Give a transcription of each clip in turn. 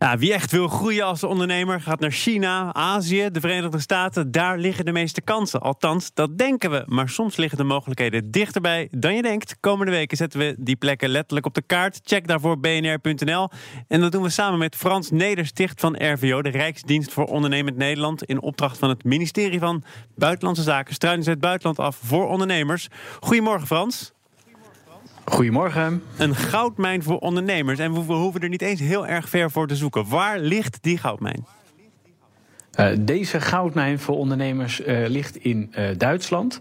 Wie echt wil groeien als ondernemer gaat naar China, Azië, de Verenigde Staten. Daar liggen de meeste kansen. Althans, dat denken we. Maar soms liggen de mogelijkheden dichterbij dan je denkt. Komende weken zetten we die plekken letterlijk op de kaart. Check daarvoor bnr.nl. En dat doen we samen met Frans Nedersticht van RVO, de Rijksdienst voor Ondernemend Nederland. In opdracht van het ministerie van Buitenlandse Zaken. Struinen ze het buitenland af voor ondernemers. Goedemorgen, Frans. Goedemorgen. Een goudmijn voor ondernemers. En we hoeven er niet eens heel erg ver voor te zoeken. Waar ligt die goudmijn? Uh, deze goudmijn voor ondernemers uh, ligt in uh, Duitsland.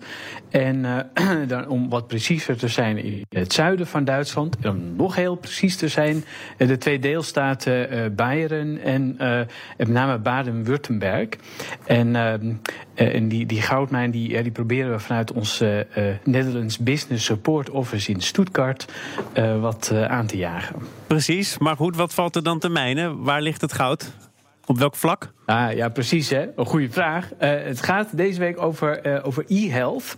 En om wat preciezer te zijn, in het zuiden van Duitsland. En om nog heel precies te zijn, de twee deelstaten Bayern en met name Baden-Württemberg. En, en die, die goudmijn die, die proberen we vanuit ons Netherlands Business Support Office in Stuttgart wat aan te jagen. Precies, maar goed, wat valt er dan te mijnen? Waar ligt het goud? Op welk vlak? Ah, ja, precies. Hè? Een goede vraag. Uh, het gaat deze week over, uh, over e-health.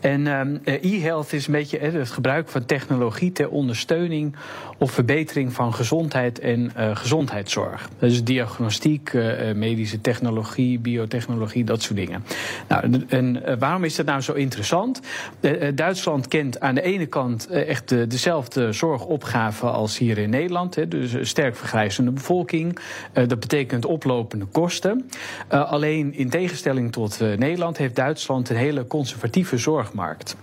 En uh, e-health is een beetje het gebruik van technologie ter ondersteuning of verbetering van gezondheid en gezondheidszorg. Dus diagnostiek, medische technologie, biotechnologie, dat soort dingen. Nou, en waarom is dat nou zo interessant? Duitsland kent aan de ene kant echt de, dezelfde zorgopgave als hier in Nederland. Hè? Dus een sterk vergrijzende bevolking. dat betekent oplopende kosten. Uh, alleen in tegenstelling tot uh, Nederland heeft Duitsland een hele conservatieve zorgmarkt.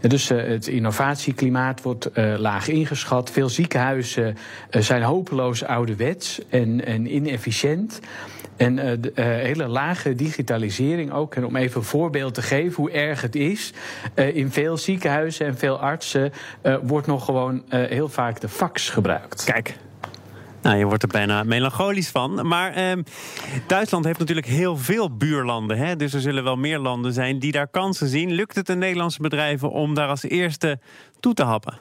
Dus het innovatieklimaat wordt laag ingeschat. Veel ziekenhuizen zijn hopeloos ouderwets en, en inefficiënt. En de, hele lage digitalisering ook. En om even een voorbeeld te geven hoe erg het is. In veel ziekenhuizen en veel artsen wordt nog gewoon heel vaak de fax gebruikt. Kijk, nou, je wordt er bijna melancholisch van. Maar eh, Duitsland heeft natuurlijk heel veel buurlanden. Hè? Dus er zullen wel meer landen zijn die daar kansen zien. Lukt het de Nederlandse bedrijven om daar als eerste toe te happen?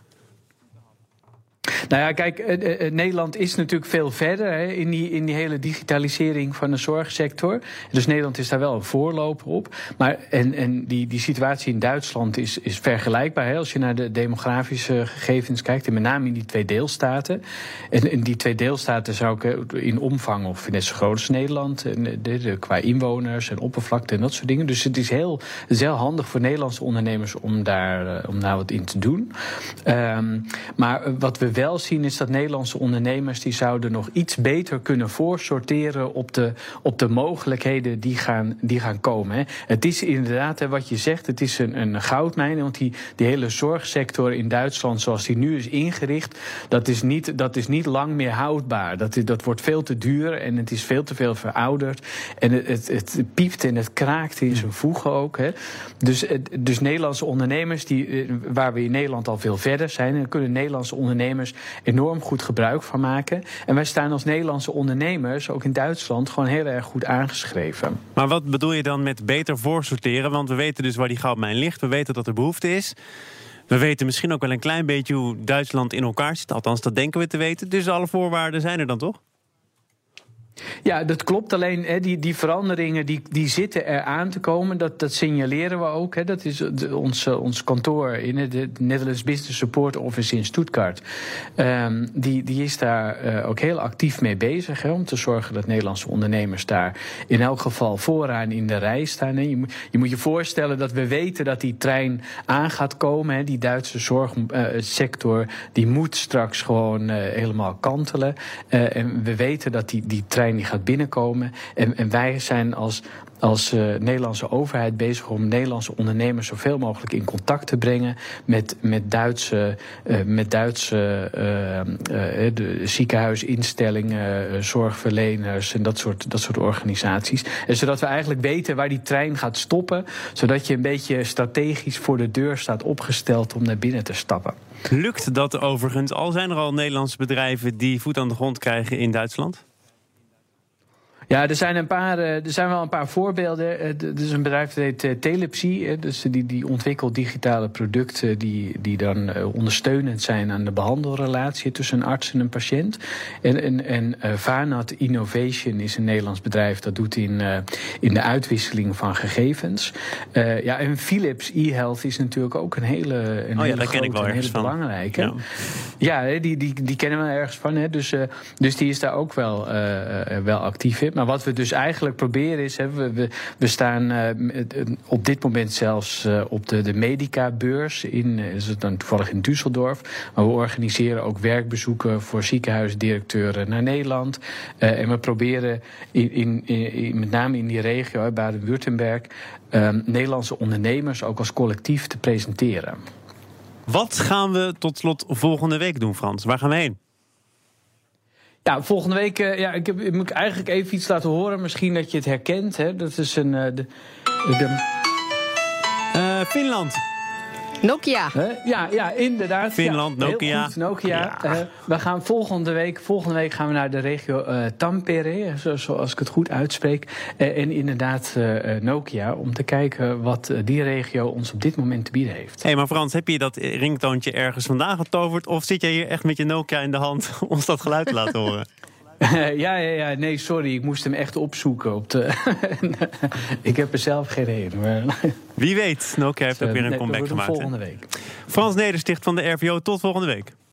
Nou ja, kijk, eh, eh, Nederland is natuurlijk veel verder hè, in, die, in die hele digitalisering van de zorgsector. Dus Nederland is daar wel een voorloper op. Maar en, en die, die situatie in Duitsland is, is vergelijkbaar. Als je naar de demografische gegevens kijkt, en met name in die twee deelstaten. En in die twee deelstaten zou ik in omvang of net zo groot als Nederland. En de, qua inwoners en oppervlakte en dat soort dingen. Dus het is heel, heel handig voor Nederlandse ondernemers om daar, eh, om daar wat in te doen. Um, maar wat we wel zien is dat Nederlandse ondernemers die zouden nog iets beter kunnen voorsorteren op de, op de mogelijkheden die gaan, die gaan komen. Hè. Het is inderdaad, hè, wat je zegt, het is een, een goudmijn. Want die, die hele zorgsector in Duitsland, zoals die nu is ingericht, dat is niet, dat is niet lang meer houdbaar. Dat, dat wordt veel te duur en het is veel te veel verouderd. En het, het, het piept en het kraakt in zijn voegen ook. Hè. Dus, dus Nederlandse ondernemers, die, eh, waar we in Nederland al veel verder zijn, kunnen Nederlandse ondernemers enorm goed gebruik van maken. En wij staan als Nederlandse ondernemers, ook in Duitsland, gewoon heel erg goed aangeschreven. Maar wat bedoel je dan met beter voorsorteren? Want we weten dus waar die goudmijn ligt. We weten dat er behoefte is. We weten misschien ook wel een klein beetje hoe Duitsland in elkaar zit. Althans, dat denken we te weten. Dus alle voorwaarden zijn er dan toch? Ja, dat klopt. Alleen hè, die, die veranderingen die, die zitten er aan te komen. Dat, dat signaleren we ook. Hè. Dat is ons, eh, ons kantoor in het Netherlands Business Support Office in Stuttgart. Um, die, die is daar uh, ook heel actief mee bezig. Hè, om te zorgen dat Nederlandse ondernemers daar in elk geval vooraan in de rij staan. Je, moet, je moet je voorstellen dat we weten dat die trein aan gaat komen. Hè. Die Duitse zorgsector uh, die moet straks gewoon helemaal kantelen. en we weten dat die, die trein die gaat binnenkomen. En, en wij zijn als, als uh, Nederlandse overheid bezig om Nederlandse ondernemers zoveel mogelijk in contact te brengen met, met Duitse, uh, met Duitse uh, de ziekenhuisinstellingen, zorgverleners en dat soort, dat soort organisaties. En zodat we eigenlijk weten waar die trein gaat stoppen, zodat je een beetje strategisch voor de deur staat opgesteld om naar binnen te stappen. Lukt dat overigens? Al zijn er al Nederlandse bedrijven die voet aan de grond krijgen in Duitsland? Ja, er zijn, een paar, er zijn wel een paar voorbeelden. Er is een bedrijf dat heet Telepsy. Dus die, die ontwikkelt digitale producten die, die dan ondersteunend zijn aan de behandelrelatie tussen een arts en een patiënt. En, en, en Vanat Innovation is een Nederlands bedrijf dat doet in, in de uitwisseling van gegevens. ja, en Philips e-health is natuurlijk ook een hele, een oh ja, hele daar ken ik wel een hele belangrijke. Ja, ja die, die, die kennen we ergens van. Hè. Dus, dus die is daar ook wel, wel actief in. Maar wat we dus eigenlijk proberen is, we, we, staan uh, op dit moment zelfs uh, op de, de Medica-beurs. In, is het dan toevallig in Düsseldorf. Maar we organiseren ook werkbezoeken voor ziekenhuisdirecteuren naar Nederland. En we proberen in, in, in, met name in die regio, Baden-Württemberg, Nederlandse ondernemers ook als collectief te presenteren. Wat gaan we tot slot volgende week doen, Frans? Waar gaan we heen? Ja, volgende week. Uh, ja, ik, heb, ik moet eigenlijk even iets laten horen. Misschien dat je het herkent. Hè? Dat is een. Uh, de. Uh, Finland. Nokia. Ja, ja, inderdaad. Finland, ja, Nokia. Goed, Nokia. Ja. we gaan volgende week, volgende week gaan we naar de regio Tampere, zoals ik het goed uitspreek. en inderdaad Nokia, om te kijken wat die regio ons op dit moment te bieden heeft. Hé, hey, maar Frans, heb je dat ringtoontje ergens vandaan getoverd? Of zit jij hier echt met je Nokia in de hand ons dat geluid te laten horen? ja, ja, ja, nee, sorry. Ik moest hem echt opzoeken. Op de ik heb er zelf geen reden. Maar... Wie weet, Nokia heeft ook weer een comeback gemaakt. volgende week. Frans Nedersticht van de RVO, tot volgende week.